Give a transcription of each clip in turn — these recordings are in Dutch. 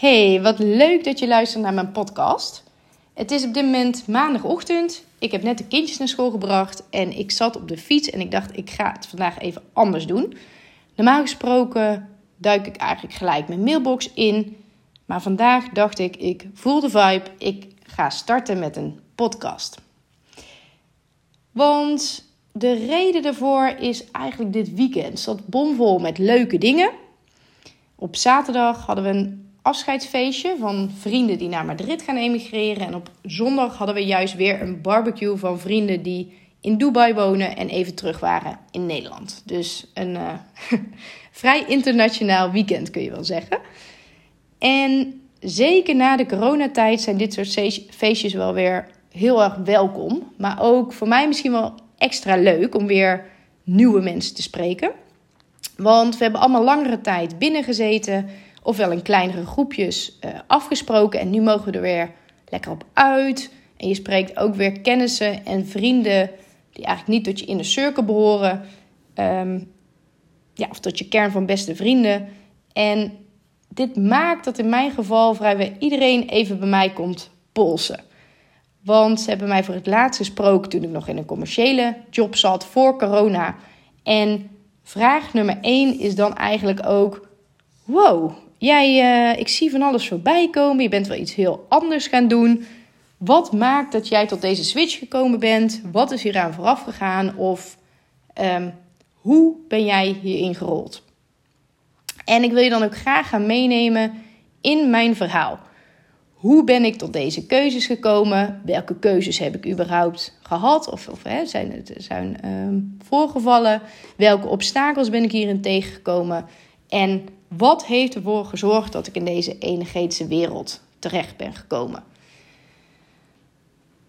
Hey, wat leuk dat je luistert naar mijn podcast. Het is op dit moment maandagochtend. Ik heb net de kindjes naar school gebracht en ik zat op de fiets en ik dacht, ik ga het vandaag even anders doen. Normaal gesproken duik ik eigenlijk gelijk mijn mailbox in. Maar vandaag dacht ik, ik voel de vibe, ik ga starten met een podcast. Want de reden daarvoor is eigenlijk dit weekend. Zat bomvol met leuke dingen. Op zaterdag hadden we een afscheidsfeestje van vrienden die naar Madrid gaan emigreren. En op zondag hadden we juist weer een barbecue van vrienden die in Dubai wonen en even terug waren in Nederland. Dus een uh, vrij internationaal weekend kun je wel zeggen. En zeker na de coronatijd zijn dit soort feestjes wel weer heel erg welkom. Maar ook voor mij misschien wel extra leuk om weer nieuwe mensen te spreken. Want we hebben allemaal langere tijd binnen gezeten ofwel in kleinere groepjes uh, afgesproken. En nu mogen we er weer lekker op uit. En je spreekt ook weer kennissen en vrienden die eigenlijk niet tot je inner circle behoren. Um, ja, of tot je kern van beste vrienden. En dit maakt dat in mijn geval vrijwel iedereen even bij mij komt polsen. Want ze hebben mij voor het laatst gesproken toen ik nog in een commerciële job zat voor corona. En vraag nummer één is dan eigenlijk ook: wow, Jij, uh, ik zie van alles voorbij komen. Je bent wel iets heel anders gaan doen. Wat maakt dat jij tot deze switch gekomen bent? Wat is hieraan vooraf gegaan? Of um, hoe ben jij hierin gerold? En ik wil je dan ook graag gaan meenemen in mijn verhaal. Hoe ben ik tot deze keuzes gekomen? Welke keuzes heb ik überhaupt gehad? Of, of hè, zijn het zijn, um, voorgevallen? Welke obstakels ben ik hierin tegengekomen? En wat heeft ervoor gezorgd dat ik in deze energetische wereld terecht ben gekomen?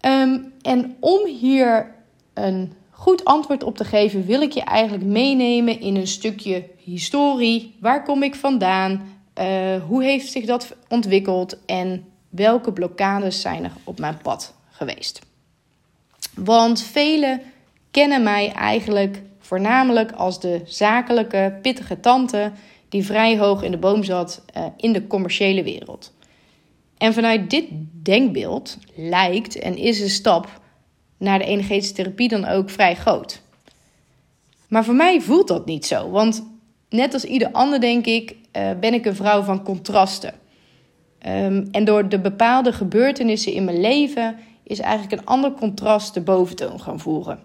Ehm, en om hier een goed antwoord op te geven, wil ik je eigenlijk meenemen in een stukje historie. Waar kom ik vandaan? Uh, hoe heeft zich dat ontwikkeld? En welke blokkades zijn er op mijn pad geweest? Want velen kennen mij eigenlijk voornamelijk als de zakelijke, pittige tante die vrij hoog in de boom zat uh, in de commerciële wereld. En vanuit dit denkbeeld lijkt en is de stap naar de energetische therapie dan ook vrij groot. Maar voor mij voelt dat niet zo, want net als ieder ander denk ik, uh, ben ik een vrouw van contrasten. Um, en door de bepaalde gebeurtenissen in mijn leven is eigenlijk een ander contrast de boventoon gaan voeren.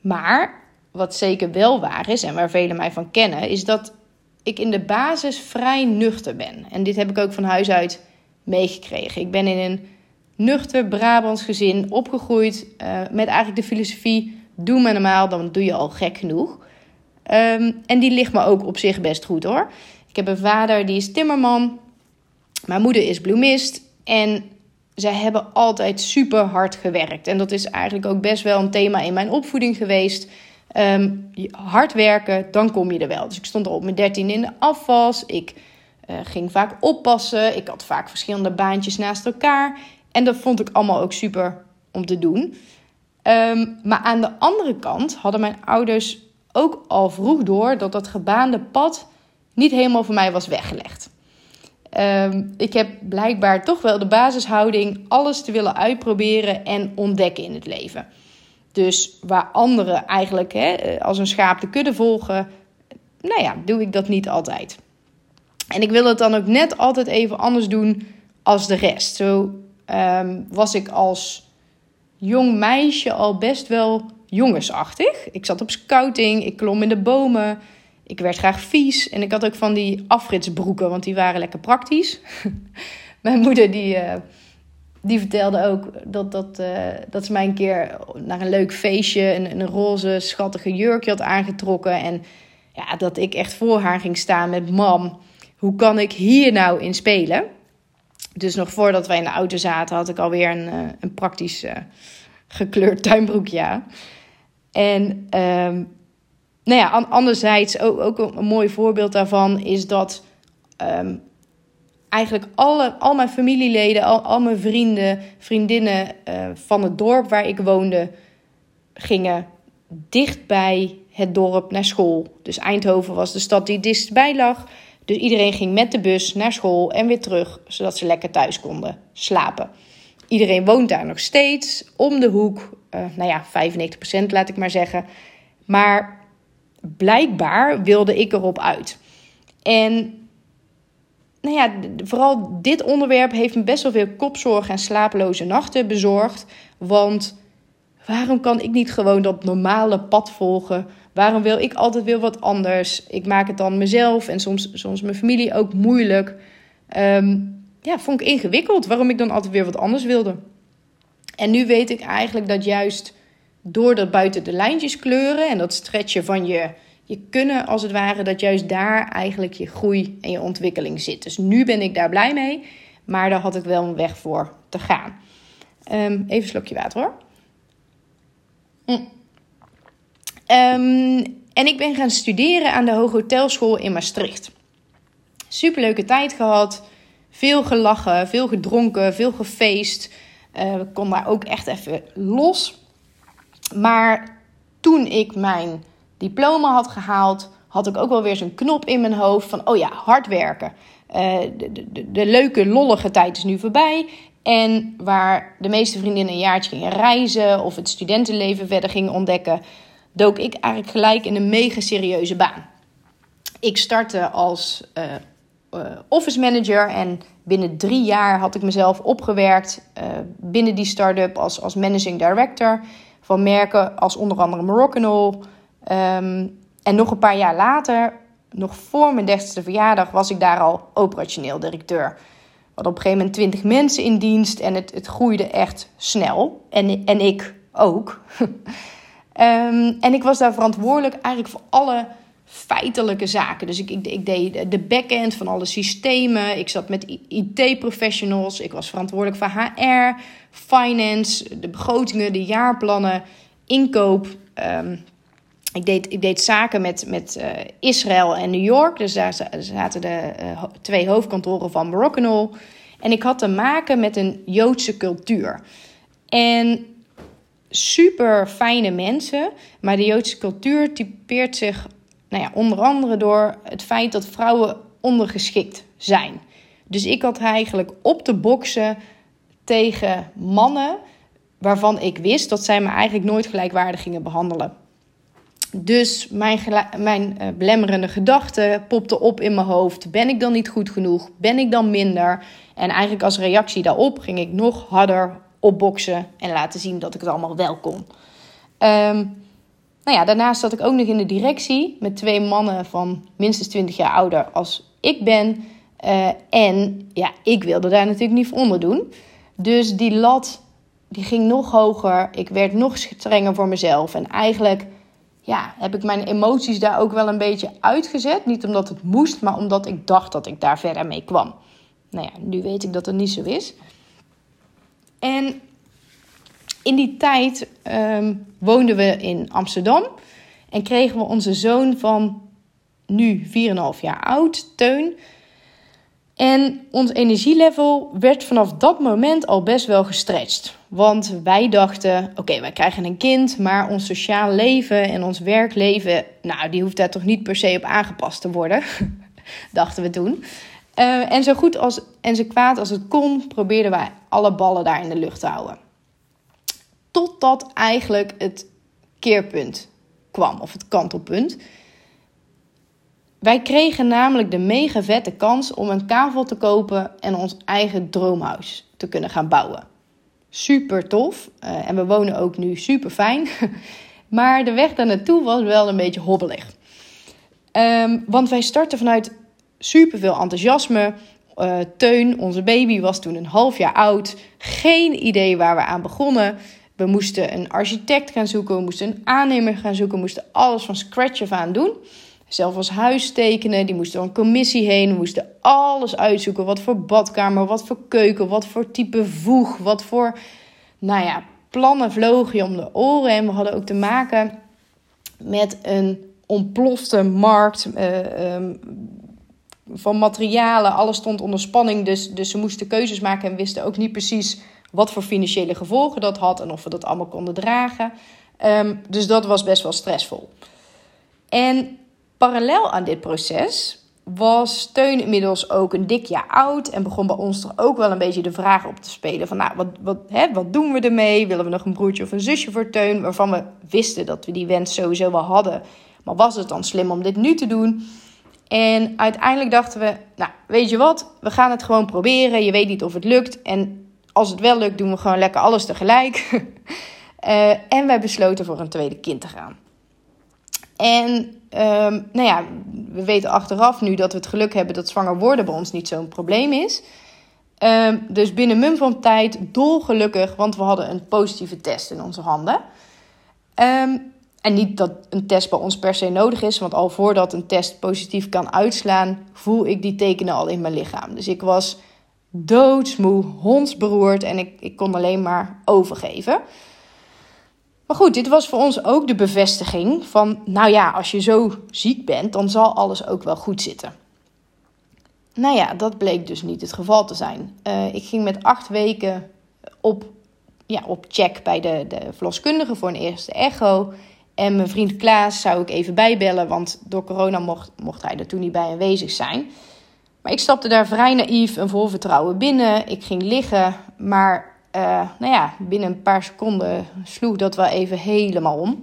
Maar wat zeker wel waar is en waar velen mij van kennen, is dat ik in de basis vrij nuchter ben. En dit heb ik ook van huis uit meegekregen. Ik ben in een nuchter Brabants gezin opgegroeid uh, met eigenlijk de filosofie: doe maar normaal, dan doe je al gek genoeg. Um, en die ligt me ook op zich best goed hoor. Ik heb een vader die is timmerman. Mijn moeder is bloemist. En zij hebben altijd super hard gewerkt. En dat is eigenlijk ook best wel een thema in mijn opvoeding geweest. Um, hard werken, dan kom je er wel. Dus ik stond al op mijn dertien in de afwas. Ik uh, ging vaak oppassen. Ik had vaak verschillende baantjes naast elkaar. En dat vond ik allemaal ook super om te doen. Um, maar aan de andere kant hadden mijn ouders ook al vroeg door dat dat gebaande pad niet helemaal voor mij was weggelegd. Um, ik heb blijkbaar toch wel de basishouding alles te willen uitproberen en ontdekken in het leven. Dus waar anderen eigenlijk hè, eh, als een schaap de kudde volgen, nou ja, doe ik dat niet altijd. En ik wil het dan ook net altijd even anders doen als de rest. Zo um, was ik als jong meisje al best wel jongensachtig. Ik zat op scouting, ik klom in de bomen, ik werd graag vies en ik had ook van die afritsbroeken, want die waren lekker praktisch. Mijn moeder die, uh, die vertelde ook dat, dat, uh, dat ze mij een keer naar een leuk feestje een, een roze schattige jurkje had aangetrokken. En ja, dat ik echt voor haar ging staan met mam, hoe kan ik hier nou in spelen? Dus nog voordat wij in de auto zaten, had ik alweer een, uh, een praktisch uh, gekleurd tuinbroekje. En um, nou ja, anderzijds ook, ook een, mooi voorbeeld daarvan is dat um, eigenlijk alle, al mijn familieleden, al, al mijn vrienden, vriendinnen uh, van het dorp waar ik woonde, gingen dicht bij het dorp naar school. Dus Eindhoven was de stad die dichtstbij lag. Dus iedereen ging met de bus naar school en weer terug, zodat ze lekker thuis konden slapen. Iedereen woont daar nog steeds, om de hoek. Uh, nou ja, 95% laat ik maar zeggen. Maar blijkbaar wilde ik erop uit. En nou ja, vooral dit onderwerp heeft me best wel veel kopzorg en slapeloze nachten bezorgd. Want waarom kan ik niet gewoon dat normale pad volgen? Waarom wil ik altijd weer wat anders? Ik maak het dan mezelf en soms, soms mijn familie ook moeilijk. Um, ja, vond ik ingewikkeld waarom ik dan altijd weer wat anders wilde. En nu weet ik eigenlijk dat juist door dat buiten de lijntjes kleuren en dat stretchen van je, je kunnen, als het ware, dat juist daar eigenlijk je groei en je ontwikkeling zit. Dus nu ben ik daar blij mee, maar daar had ik wel een weg voor te gaan. Um, even een slokje water hoor. Mm. Um, en ik ben gaan studeren aan de Hotelschool in Maastricht. Superleuke tijd gehad. Veel gelachen, veel gedronken, veel gefeest. Uh, ik kon daar ook echt even los. Maar toen ik mijn diploma had gehaald, had ik ook wel weer zo'n knop in mijn hoofd van: oh ja, hard werken. Uh, de, de, de, leuke, lollige tijd is nu voorbij. En waar de meeste vriendinnen een jaartje gingen reizen of het studentenleven verder gingen ontdekken, dook ik eigenlijk gelijk in een mega serieuze baan. Ik startte als uh, uh, office manager en binnen drie jaar had ik mezelf opgewerkt binnen die start-up als, als managing director van merken als onder andere Moroccanol. Um, en nog een paar jaar later, nog voor mijn dertigste verjaardag, was ik daar al operationeel directeur. Hadden op een gegeven moment twintig mensen in dienst en het, het groeide echt snel. En, en ik ook. um, en ik was daar verantwoordelijk eigenlijk voor alle feitelijke zaken. Dus ik, ik, deed de backend van alle systemen. Ik zat met IT-professionals. Ik was verantwoordelijk voor HR, finance, de begrotingen, de jaarplannen, inkoop. Um, ik, deed, ik deed zaken met, met uh, Israël en New York. Dus daar zaten de uh, twee hoofdkantoren van Moroccanol. En ik had te maken met een Joodse cultuur. En super fijne mensen. Maar de Joodse cultuur typeert zich nou ja, onder andere door het feit dat vrouwen ondergeschikt zijn. Dus ik had eigenlijk op te boksen tegen mannen waarvan ik wist dat zij me eigenlijk nooit gelijkwaardig gingen behandelen. Dus mijn, mijn uh, belemmerende gedachten popten op in mijn hoofd. Ben ik dan niet goed genoeg? Ben ik dan minder? En eigenlijk als reactie daarop ging ik nog harder opboksen en laten zien dat ik het allemaal wel kon. Um, nou ja, daarnaast zat ik ook nog in de directie met twee mannen van minstens 20 jaar ouder als ik ben. Uh, en ja, ik wilde daar natuurlijk niet voor onder doen. Dus die lat die ging nog hoger. Ik werd nog strenger voor mezelf. En eigenlijk ja, heb ik mijn emoties daar ook wel een beetje uitgezet. Niet omdat het moest, maar omdat ik dacht dat ik daar verder mee kwam. Nou ja, nu weet ik dat het niet zo is. En in die tijd um, woonden we in Amsterdam en kregen we onze zoon van nu 4,5 jaar oud, Teun. En ons energielevel werd vanaf dat moment al best wel gestretched. Want wij dachten, oké, wij krijgen een kind, maar ons sociaal leven en ons werkleven, nou, die hoeft daar toch niet per se op aangepast te worden, dachten we toen. Uh, en zo goed als, en zo kwaad als het kon, probeerden wij alle ballen daar in de lucht te houden. Totdat eigenlijk het keerpunt kwam, of het kantelpunt. Wij kregen namelijk de mega vette kans om een kavel te kopen en ons eigen droomhuis te kunnen gaan bouwen. Super tof. Uh, en we wonen ook nu super fijn. maar de weg daar naartoe was wel een beetje hobbelig. Um, want wij startten vanuit super veel enthousiasme. Uh, Teun, onze baby, was toen een half jaar oud. Geen idee waar we aan begonnen. We moesten een architect gaan zoeken, we moesten een aannemer gaan zoeken, we moesten alles van scratch af aan doen. Zelf als huis tekenen, die moesten door een commissie heen. Moesten alles uitzoeken. Wat voor badkamer, wat voor keuken, wat voor type voeg, wat voor, nou ja, plannen vlogen je om de oren. En we hadden ook te maken met een ontplofte markt uh, um, van materialen. Alles stond onder spanning, dus, dus ze moesten keuzes maken en wisten ook niet precies wat voor financiële gevolgen dat had en of we dat allemaal konden dragen. Um, dus dat was best wel stressvol. En parallel aan dit proces was Teun inmiddels ook een dik jaar oud en begon bij ons er ook wel een beetje de vraag op te spelen van nou, wat, wat, hè, wat doen we ermee? Willen we nog een broertje of een zusje voor Teun? Waarvan we wisten dat we die wens sowieso wel hadden. Maar was het dan slim om dit nu te doen? En uiteindelijk dachten we, nou, weet je wat? We gaan het gewoon proberen. Je weet niet of het lukt. En als het wel lukt, doen we gewoon lekker alles tegelijk. uh, en wij besloten voor een tweede kind te gaan. En um, nou ja, we weten achteraf nu dat we het geluk hebben dat zwanger worden bij ons niet zo'n probleem is. Um, dus binnen mum van tijd dolgelukkig, want we hadden een positieve test in onze handen. Um, en niet dat een test bij ons per se nodig is, want al voordat een test positief kan uitslaan, voel ik die tekenen al in mijn lichaam. Dus ik was doodsmoe, hondsberoerd en ik, ik kon alleen maar overgeven. Maar goed, dit was voor ons ook de bevestiging van, nou ja, als je zo ziek bent, dan zal alles ook wel goed zitten. Nou ja, dat bleek dus niet het geval te zijn. Uh, ik ging met acht weken op, ja, op check bij de, de verloskundige voor een eerste echo. En mijn vriend Klaas zou ik even bijbellen, want door corona mocht, mocht hij er toen niet bij aanwezig zijn. Maar ik stapte daar vrij naïef en vol vertrouwen binnen. Ik ging liggen, maar uh, nou ja, binnen een paar seconden sloeg dat wel even helemaal om.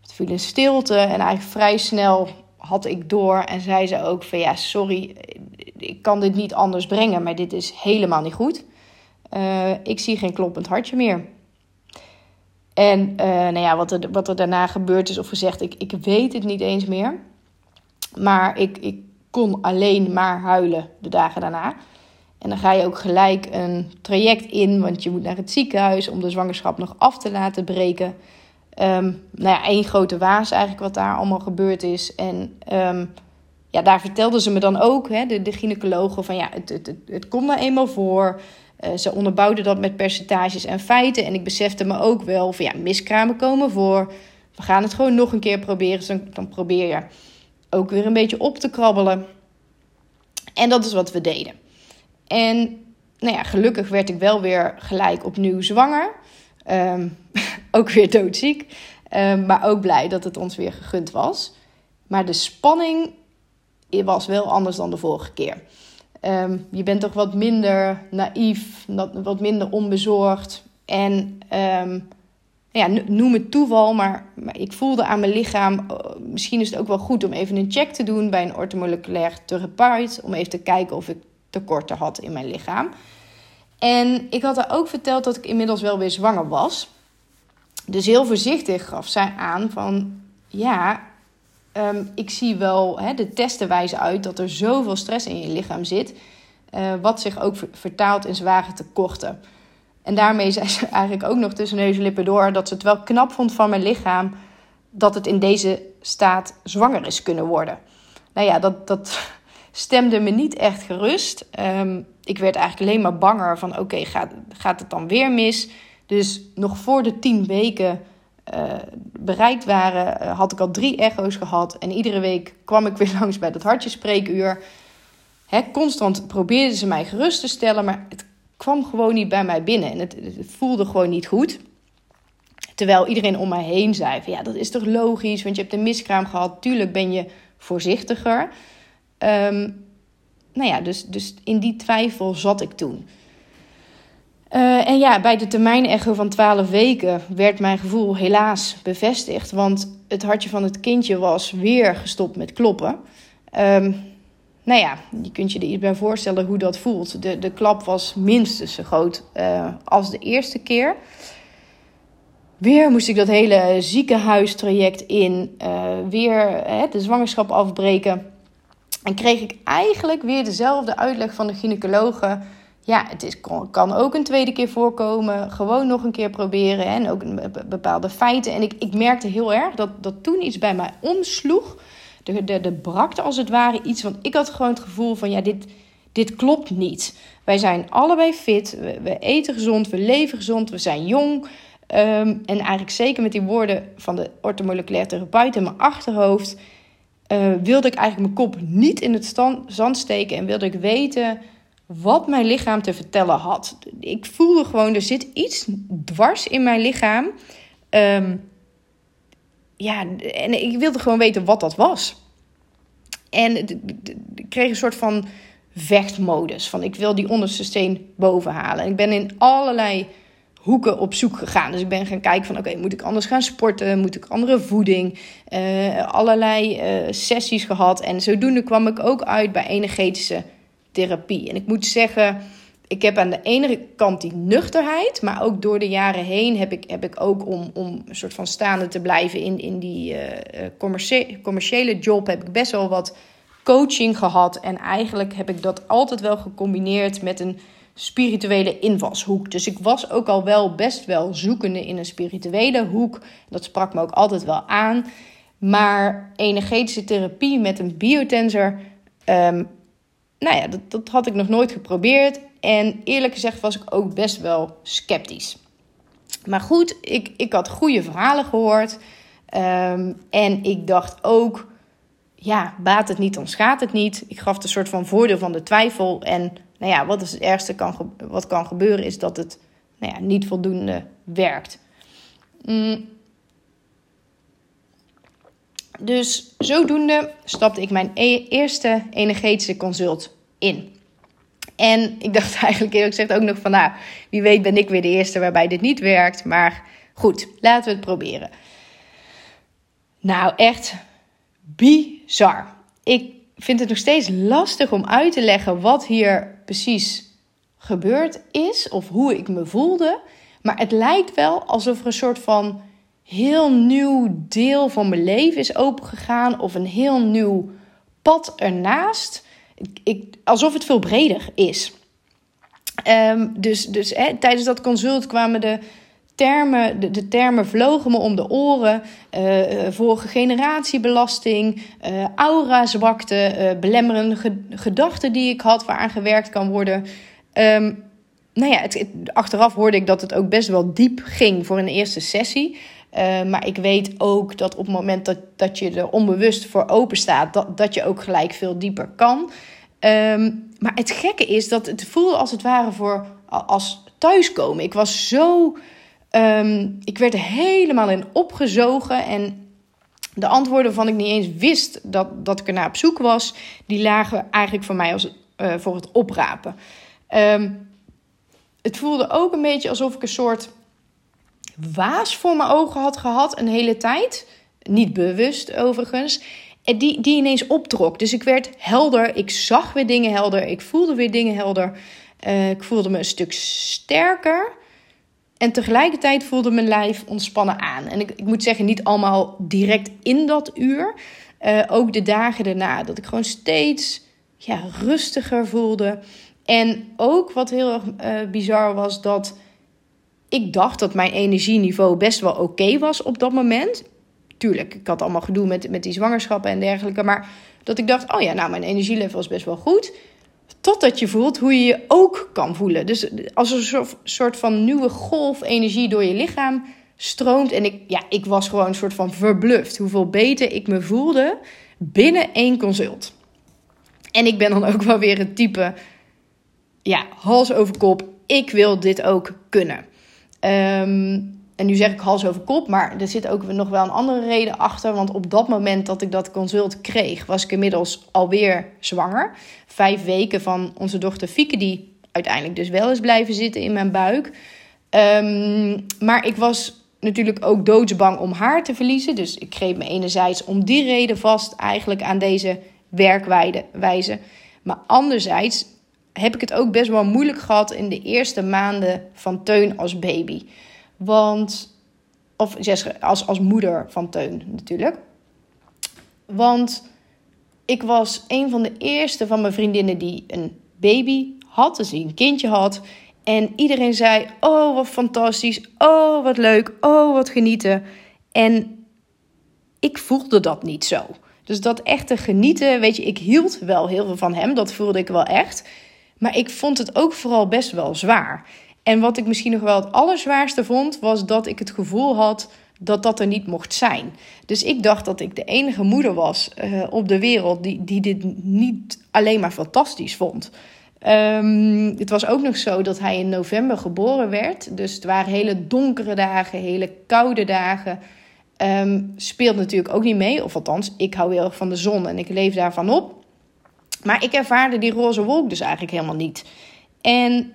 Het viel in stilte en eigenlijk vrij snel had ik door en zei ze ook van ja, sorry, ik kan dit niet anders brengen, maar dit is helemaal niet goed. Uh, ik zie geen kloppend hartje meer. En uh, nou ja, wat, er, wat er daarna gebeurd is of gezegd, ik, ik weet het niet eens meer. Maar ik, ik kon alleen maar huilen de dagen daarna. En dan ga je ook gelijk een traject in, want je moet naar het ziekenhuis om de zwangerschap nog af te laten breken. Um, nou ja, één grote waas eigenlijk wat daar allemaal gebeurd is. En um, ja, daar vertelden ze me dan ook, hè, de, de gynaecologen, van ja, het, het, het, komt nou eenmaal voor. Uh, ze onderbouwden dat met percentages en feiten. En ik besefte me ook wel van ja, miskramen komen voor. We gaan het gewoon nog een keer proberen. Dus dan probeer je ook weer een beetje op te krabbelen. En dat is wat we deden. En nou ja, gelukkig werd ik wel weer gelijk opnieuw zwanger. Um, ook weer doodziek. Um, maar ook blij dat het ons weer gegund was. Maar de spanning was wel anders dan de vorige keer. Um, je bent toch wat minder naïef, wat minder onbezorgd. En ja, noem het toeval, maar, ik voelde aan mijn lichaam... Uh, misschien is het ook wel goed om even een check te doen bij een ortomoleculair therapeut... om even te kijken of ik tekorten had in mijn lichaam. En ik had haar ook verteld dat ik inmiddels wel weer zwanger was. Dus heel voorzichtig gaf zij aan van... ja, um, ik zie wel, hè, de testen wijzen uit dat er zoveel stress in je lichaam zit, uh, wat zich ook vertaalt in zware tekorten. En daarmee zei ze eigenlijk ook nog tussen neus en lippen door dat ze het wel knap vond van mijn lichaam dat het in deze staat zwanger is kunnen worden. Nou ja, dat, dat stemde me niet echt gerust. Um, ik werd eigenlijk alleen maar banger van oké, gaat, gaat het dan weer mis? Dus nog voor de tien weken uh, bereikt waren, uh, had ik al drie echo's gehad. En iedere week kwam ik weer langs bij dat hartjespreekuur. Hè, constant probeerden ze mij gerust te stellen, maar het kwam gewoon niet bij mij binnen. En het, voelde gewoon niet goed. Terwijl iedereen om mij heen zei: ja, dat is toch logisch, want je hebt een miskraam gehad. Tuurlijk ben je voorzichtiger. Um, nou ja, dus, dus in die twijfel zat ik toen. Uh, en ja, bij de termijnecho van 12 weken werd mijn gevoel helaas bevestigd. Want het hartje van het kindje was weer gestopt met kloppen. Um, nou ja, je kunt je er iets bij voorstellen hoe dat voelt. De, de klap was minstens zo groot uh, als de eerste keer. Weer moest ik dat hele ziekenhuistraject in. Uh, weer de zwangerschap afbreken. En kreeg ik eigenlijk weer dezelfde uitleg van de gynaecologen ja, het is, kan ook een tweede keer voorkomen. Gewoon nog een keer proberen. En ook bepaalde feiten. En ik, ik merkte heel erg dat, dat toen iets bij mij omsloeg. De, de, de brakte als het ware iets. Want ik had gewoon het gevoel van ja, dit, dit klopt niet. Wij zijn allebei fit. We, eten gezond. We leven gezond. We zijn jong. Um, en eigenlijk zeker met die woorden van de orthomoleculair therapeut in mijn achterhoofd. Uh, wilde ik eigenlijk mijn kop niet in het zand steken. En wilde ik weten wat mijn lichaam te vertellen had. Ik voelde gewoon, er zit iets dwars in mijn lichaam. Um, ja, en ik wilde gewoon weten wat dat was. En ik kreeg een soort van vechtmodus. Van ik wil die onderste steen boven halen. ik ben in allerlei hoeken op zoek gegaan. Dus ik ben gaan kijken van oké, moet ik anders gaan sporten? Moet ik andere voeding? Uh, allerlei uh, sessies gehad. En zodoende kwam ik ook uit bij energetische therapie. En ik moet zeggen, ik heb aan de ene kant die nuchterheid, maar ook door de jaren heen heb ik, heb ik ook om, om een soort van staande te blijven in, in die uh, commerciële, commerciële job, heb ik best wel wat coaching gehad. En eigenlijk heb ik dat altijd wel gecombineerd met een spirituele invalshoek. Dus ik was ook al wel best wel zoekende in een spirituele hoek. Dat sprak me ook altijd wel aan. Maar energetische therapie met een biotensor, um, nou ja, dat, dat had ik nog nooit geprobeerd. En eerlijk gezegd was ik ook best wel sceptisch. Maar goed, ik, ik had goede verhalen gehoord. Ehm, en ik dacht ook, ja, baat het niet, dan schaadt het niet. Ik gaf een soort van voordeel van de twijfel. En nou ja, wat is het ergste kan, wat kan gebeuren, is dat het nou ja, niet voldoende werkt. Mm. Dus zodoende stapte ik mijn e-, eerste energetische consult in. En ik dacht eigenlijk eerlijk gezegd ook nog van, nou, wie weet ben ik weer de eerste waarbij dit niet werkt. Maar goed, laten we het proberen. Nou, echt bizar. Ik vind het nog steeds lastig om uit te leggen wat hier precies gebeurd is of hoe ik me voelde. Maar het lijkt wel alsof er een soort van heel nieuw deel van mijn leven is opengegaan of een heel nieuw pad ernaast. Ik, alsof het veel breder is. Ehm, dus dus hè, tijdens dat consult kwamen de termen, de, termen vlogen me om de oren. Uh, vorige generatiebelasting, uh, aura-zwakte, belemmerende gedachten die ik had waaraan gewerkt kan worden. Um, nou ja, het, achteraf hoorde ik dat het ook best wel diep ging voor een eerste sessie. maar ik weet ook dat op het moment dat, dat je er onbewust voor open staat, dat, dat je ook gelijk veel dieper kan. Um, maar het gekke is dat het voelde als het ware voor als thuiskomen. Ik was zo Ehm, ik werd er helemaal in opgezogen en de antwoorden van ik niet eens wist dat, dat ik er naar op zoek was, die lagen eigenlijk voor mij als, uh, voor het oprapen. Ehm, het voelde ook een beetje alsof ik een soort waas voor mijn ogen had gehad een hele tijd. Niet bewust overigens. En die, die ineens optrok. Dus ik werd helder. Ik zag weer dingen helder. Ik voelde weer dingen helder. Uh, ik voelde me een stuk sterker. En tegelijkertijd voelde mijn lijf ontspannen aan. En ik, ik moet zeggen, niet allemaal direct in dat uur. Uh, ook de dagen daarna. Dat ik gewoon steeds ja, rustiger voelde. En ook wat heel erg uh, bizar was, dat ik dacht dat mijn energieniveau best wel oké was op dat moment. Tuurlijk, ik had allemaal gedoe met, met die zwangerschappen en dergelijke. Maar dat ik dacht, oh ja, nou, mijn energielevel is best wel goed. Totdat je voelt hoe je je ook kan voelen. Dus als een soort van nieuwe golf energie door je lichaam stroomt. En ik, ja, ik was gewoon een soort van verbluft hoeveel beter ik me voelde binnen één consult. En ik ben dan ook wel weer het type, ja, hals over kop. Ik wil dit ook kunnen. Um, en nu zeg ik hals over kop, maar er zit ook nog wel een andere reden achter. Want op dat moment dat ik dat consult kreeg, was ik inmiddels alweer zwanger. Vijf weken van onze dochter Fieke, die uiteindelijk dus wel is blijven zitten in mijn buik. Ehm, maar ik was natuurlijk ook doodsbang om haar te verliezen. Dus ik greep me enerzijds om die reden vast eigenlijk aan deze werkwijze. Maar anderzijds heb ik het ook best wel moeilijk gehad in de eerste maanden van Teun als baby. Want, of als, als moeder van Teun natuurlijk. Want ik was een van de eerste van mijn vriendinnen die een baby had, dus die een kindje had. En iedereen zei: Oh, wat fantastisch. Oh, wat leuk. Oh, wat genieten. En ik voelde dat niet zo. Dus dat echte genieten, weet je, ik hield wel heel veel van hem. Dat voelde ik wel echt. Maar ik vond het ook vooral best wel zwaar. En wat ik misschien nog wel het allerzwaarste vond, was dat ik het gevoel had dat dat er niet mocht zijn. Dus ik dacht dat ik de enige moeder was uh, op de wereld die, die dit niet alleen maar fantastisch vond. Um, het was ook nog zo dat hij in november geboren werd. Dus het waren hele donkere dagen, hele koude dagen. ehm, speelt natuurlijk ook niet mee. Of althans, ik hou heel erg van de zon en ik leef daarvan op. Maar ik ervaarde die roze wolk dus eigenlijk helemaal niet. En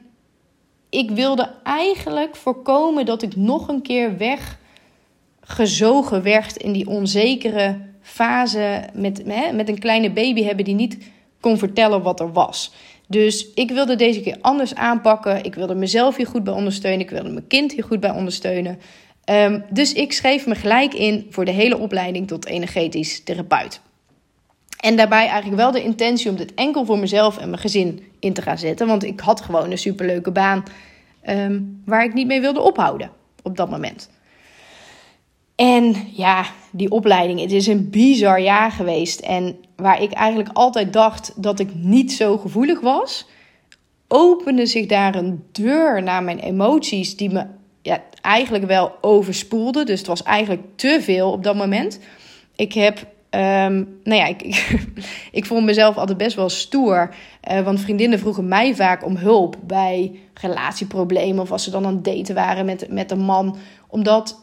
ik wilde eigenlijk voorkomen dat ik nog een keer weggezogen werd in die onzekere fase met, met een kleine baby hebben die niet kon vertellen wat er was. Dus ik wilde deze keer anders aanpakken. Ik wilde mezelf hier goed bij ondersteunen. Ik wilde mijn kind hier goed bij ondersteunen. Ehm, dus ik schreef me gelijk in voor de hele opleiding tot energetisch therapeut. En daarbij eigenlijk wel de intentie om dit enkel voor mezelf en mijn gezin in te gaan zetten. Want ik had gewoon een superleuke baan ehm, waar ik niet mee wilde ophouden op dat moment. En ja, die opleiding, het is een bizar jaar geweest. En waar ik eigenlijk altijd dacht dat ik niet zo gevoelig was, opende zich daar een deur naar mijn emoties die me ja, eigenlijk wel overspoelde. Dus het was eigenlijk te veel op dat moment. Ik heb Um, nou ja, ik, ik, ik, vond mezelf altijd best wel stoer. Uh, want vriendinnen vroegen mij vaak om hulp bij relatieproblemen. Of als ze dan aan het daten waren met, met een man. Omdat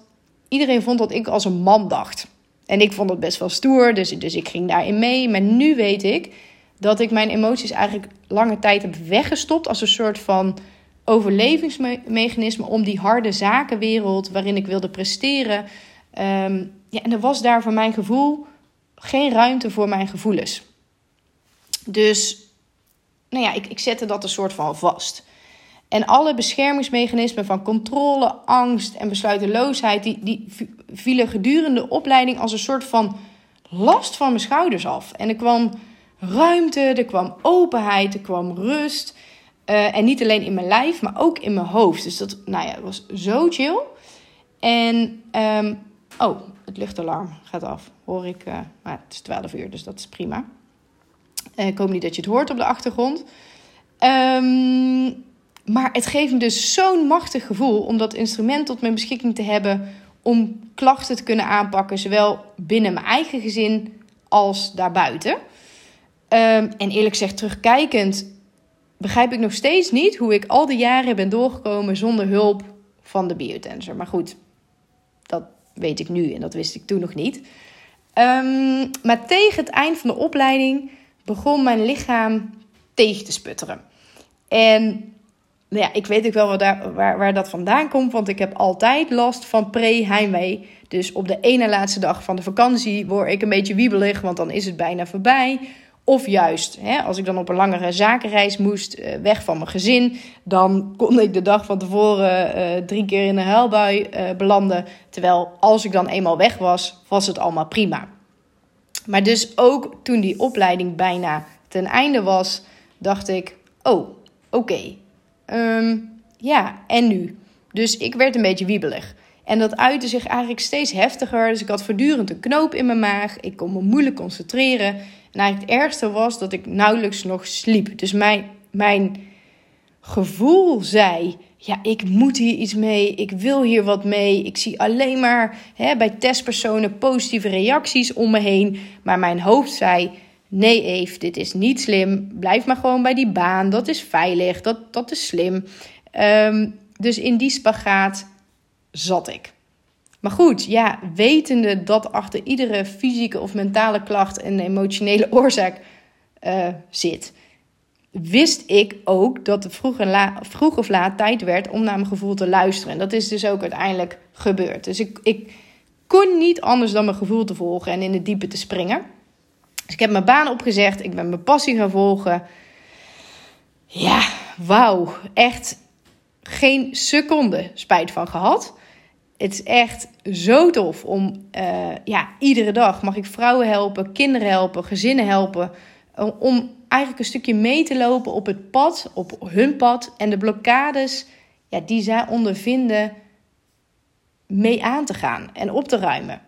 iedereen vond dat ik als een man dacht. En ik vond het best wel stoer, dus, dus ik ging daarin mee. Maar nu weet ik dat ik mijn emoties eigenlijk lange tijd heb weggestopt als een soort van overlevingsmechanisme om die harde zakenwereld waarin ik wilde presteren. Um, ja, en er was daar voor mijn gevoel geen ruimte voor mijn gevoelens. Dus, nou ja, ik, ik zette dat een soort van vast. En alle beschermingsmechanismen van controle, angst en besluiteloosheid, die, die vielen gedurende de opleiding als een soort van last van mijn schouders af. En er kwam ruimte, er kwam openheid, er kwam rust. Uh, en niet alleen in mijn lijf, maar ook in mijn hoofd. Dus dat nou ja, was zo chill. En, um, oh, het luchtalarm gaat af. Hoor ik, uh, maar het is 12 uur, dus dat is prima. Uh, ik hoop niet dat je het hoort op de achtergrond. Um, maar het geeft me dus zo'n machtig gevoel om dat instrument tot mijn beschikking te hebben om klachten te kunnen aanpakken, zowel binnen mijn eigen gezin als daarbuiten. Um, en eerlijk gezegd, terugkijkend, begrijp ik nog steeds niet hoe ik al die jaren ben doorgekomen zonder hulp van de biotensor. Maar goed, dat weet ik nu en dat wist ik toen nog niet. Um, maar tegen het eind van de opleiding begon mijn lichaam tegen te sputteren. En nou ja, ik weet ook wel waar, waar, waar dat vandaan komt. Want ik heb altijd last van pre-heimwee. Dus op de ene laatste dag van de vakantie word ik een beetje wiebelig. Want dan is het bijna voorbij. Of juist, hè, als ik dan op een langere zakenreis moest, uh, weg van mijn gezin, dan kon ik de dag van tevoren uh, drie keer in een huilbui uh, belanden. Terwijl als ik dan eenmaal weg was, was het allemaal prima. Maar dus ook toen die opleiding bijna ten einde was, dacht ik: oh, oké, Um, ja, en nu? Dus ik werd een beetje wiebelig. En dat uitte zich eigenlijk steeds heftiger. Dus ik had voortdurend een knoop in mijn maag. Ik kon me moeilijk concentreren. Eigenlijk het ergste was dat ik nauwelijks nog sliep. Dus mijn, mijn gevoel zei: ja, ik moet hier iets mee. Ik wil hier wat mee. Ik zie alleen maar hè, bij testpersonen positieve reacties om me heen. Maar mijn hoofd zei: Nee, Eve, dit is niet slim. Blijf maar gewoon bij die baan. Dat is veilig. Dat, dat is slim. Ehm, dus in die spagaat zat ik. Maar goed, ja, wetende dat achter iedere fysieke of mentale klacht een emotionele oorzaak uh, zit, wist ik ook dat het vroeg, of laat tijd werd om naar mijn gevoel te luisteren. En dat is dus ook uiteindelijk gebeurd. Dus ik, ik kon niet anders dan mijn gevoel te volgen en in het diepe te springen. Dus ik heb mijn baan opgezegd. Ik ben mijn passie gaan volgen. Ja, wauw. Echt geen seconde spijt van gehad. Het is echt zo tof om, uh, ja, iedere dag mag ik vrouwen helpen, kinderen helpen, gezinnen helpen. Om eigenlijk een stukje mee te lopen op het pad, op hun pad. En de blokkades ja, die zij ondervinden, mee aan te gaan en op te ruimen.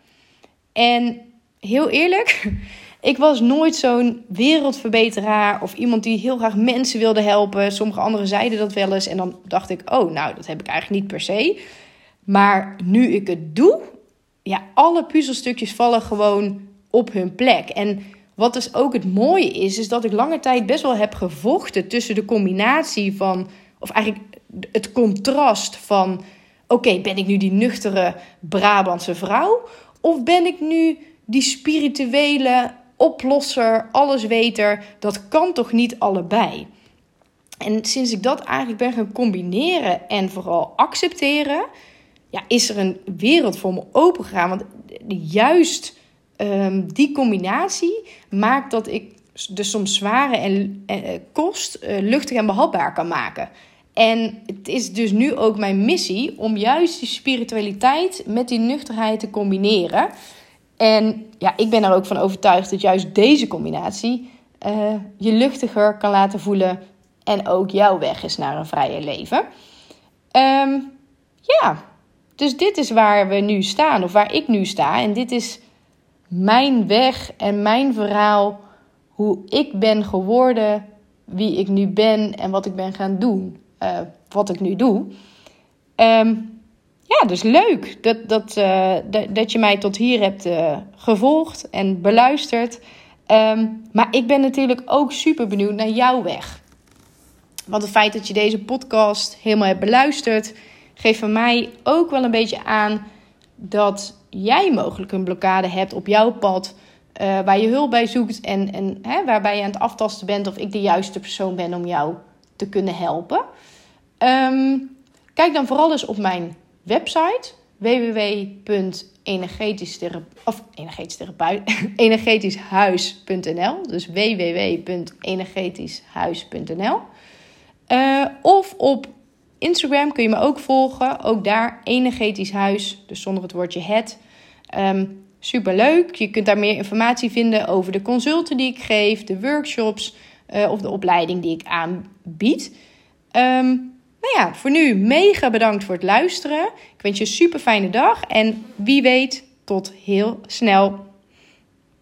En heel eerlijk, ik was nooit zo'n wereldverbeteraar of iemand die heel graag mensen wilde helpen. Sommige anderen zeiden dat wel eens en dan dacht ik, oh, nou, dat heb ik eigenlijk niet per se. Maar nu ik het doe, ja, alle puzzelstukjes vallen gewoon op hun plek. En wat dus ook het mooie is, is dat ik lange tijd best wel heb gevochten tussen de combinatie van, of eigenlijk het contrast van, oké, ben ik nu die nuchtere Brabantse vrouw? Of ben ik nu die spirituele oplosser, allesweter? Dat kan toch niet allebei? En sinds ik dat eigenlijk ben gaan combineren en vooral accepteren, ja, is er een wereld voor me opengegaan. Want juist um, die combinatie maakt dat ik de soms zware en, uh, kost uh, luchtig en behapbaar kan maken. En het is dus nu ook mijn missie om juist die spiritualiteit met die nuchterheid te combineren. En ja, ik ben er ook van overtuigd dat juist deze combinatie je luchtiger kan laten voelen en ook jouw weg is naar een vrije leven. Um, ja, dus dit is waar we nu staan, of waar ik nu sta. En dit is mijn weg en mijn verhaal. Hoe ik ben geworden, wie ik nu ben en wat ik ben gaan doen. Uh, wat ik nu doe. Um, ja, dus leuk dat, dat, uh, dat je mij tot hier hebt uh, gevolgd en beluisterd. Um, maar ik ben natuurlijk ook super benieuwd naar jouw weg. Want het feit dat je deze podcast helemaal hebt beluisterd, geeft van mij ook wel een beetje aan dat jij mogelijk een blokkade hebt op jouw pad. Uh, waar je hulp bij zoekt en, en hè, waarbij je aan het aftasten bent of ik de juiste persoon ben om jou te kunnen helpen. Um, kijk dan vooral eens op mijn website www.energetischhuis.nl dus www.energetischhuis.nl uh, Of op Instagram kun je me ook volgen. Ook daar energetisch huis, dus zonder het woordje het. Super leuk. Je kunt daar meer informatie vinden over de consulten die ik geef, de workshops uh, of de opleiding die ik aanbied. Um, nou ja, voor nu mega bedankt voor het luisteren. Ik wens je een super fijne dag en wie weet, tot heel snel.